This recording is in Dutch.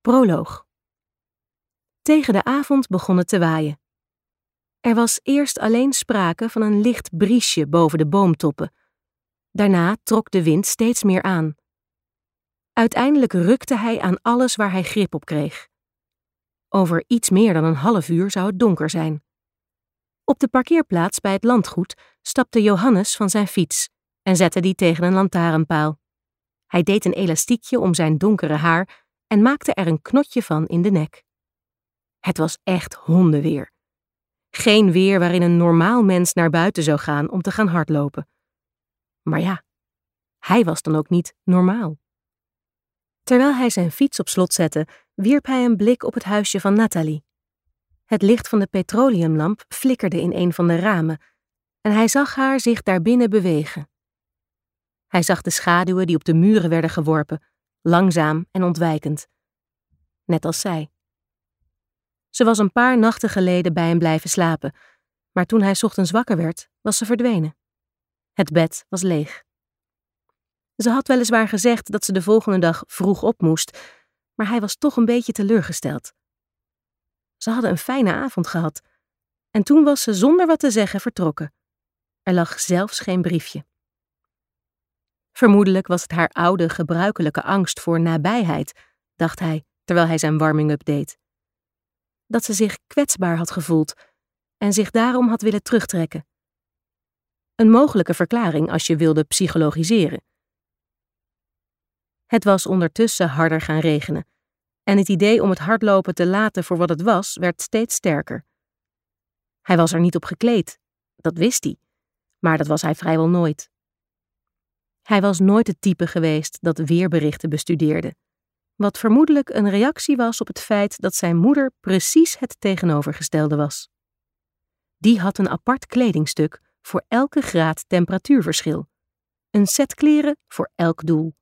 Proloog. Tegen de avond begon het te waaien. Er was eerst alleen sprake van een licht briesje boven de boomtoppen. Daarna trok de wind steeds meer aan. Uiteindelijk rukte hij aan alles waar hij grip op kreeg. Over iets meer dan een half uur zou het donker zijn. Op de parkeerplaats bij het landgoed stapte Johannes van zijn fiets en zette die tegen een lantaarnpaal. Hij deed een elastiekje om zijn donkere haar en maakte er een knotje van in de nek. Het was echt hondenweer. Geen weer waarin een normaal mens naar buiten zou gaan om te gaan hardlopen. Maar ja, hij was dan ook niet normaal. Terwijl hij zijn fiets op slot zette, wierp hij een blik op het huisje van Nathalie. Het licht van de petroleumlamp flikkerde in een van de ramen en hij zag haar zich daarbinnen bewegen. Hij zag de schaduwen die op de muren werden geworpen, langzaam en ontwijkend. Net als zij. Ze was een paar nachten geleden bij hem blijven slapen, maar toen hij ochtends wakker werd, was ze verdwenen. Het bed was leeg. Ze had weliswaar gezegd dat ze de volgende dag vroeg op moest, maar hij was toch een beetje teleurgesteld. Ze hadden een fijne avond gehad, en toen was ze zonder wat te zeggen vertrokken. Er lag zelfs geen briefje. Vermoedelijk was het haar oude, gebruikelijke angst voor nabijheid, dacht hij terwijl hij zijn warming-up deed. Dat ze zich kwetsbaar had gevoeld en zich daarom had willen terugtrekken. Een mogelijke verklaring als je wilde psychologiseren. Het was ondertussen harder gaan regenen, en het idee om het hardlopen te laten voor wat het was, werd steeds sterker. Hij was er niet op gekleed, dat wist hij, maar dat was hij vrijwel nooit. Hij was nooit het type geweest dat weerberichten bestudeerde, wat vermoedelijk een reactie was op het feit dat zijn moeder precies het tegenovergestelde was. Die had een apart kledingstuk voor elke graad temperatuurverschil, een set kleren voor elk doel.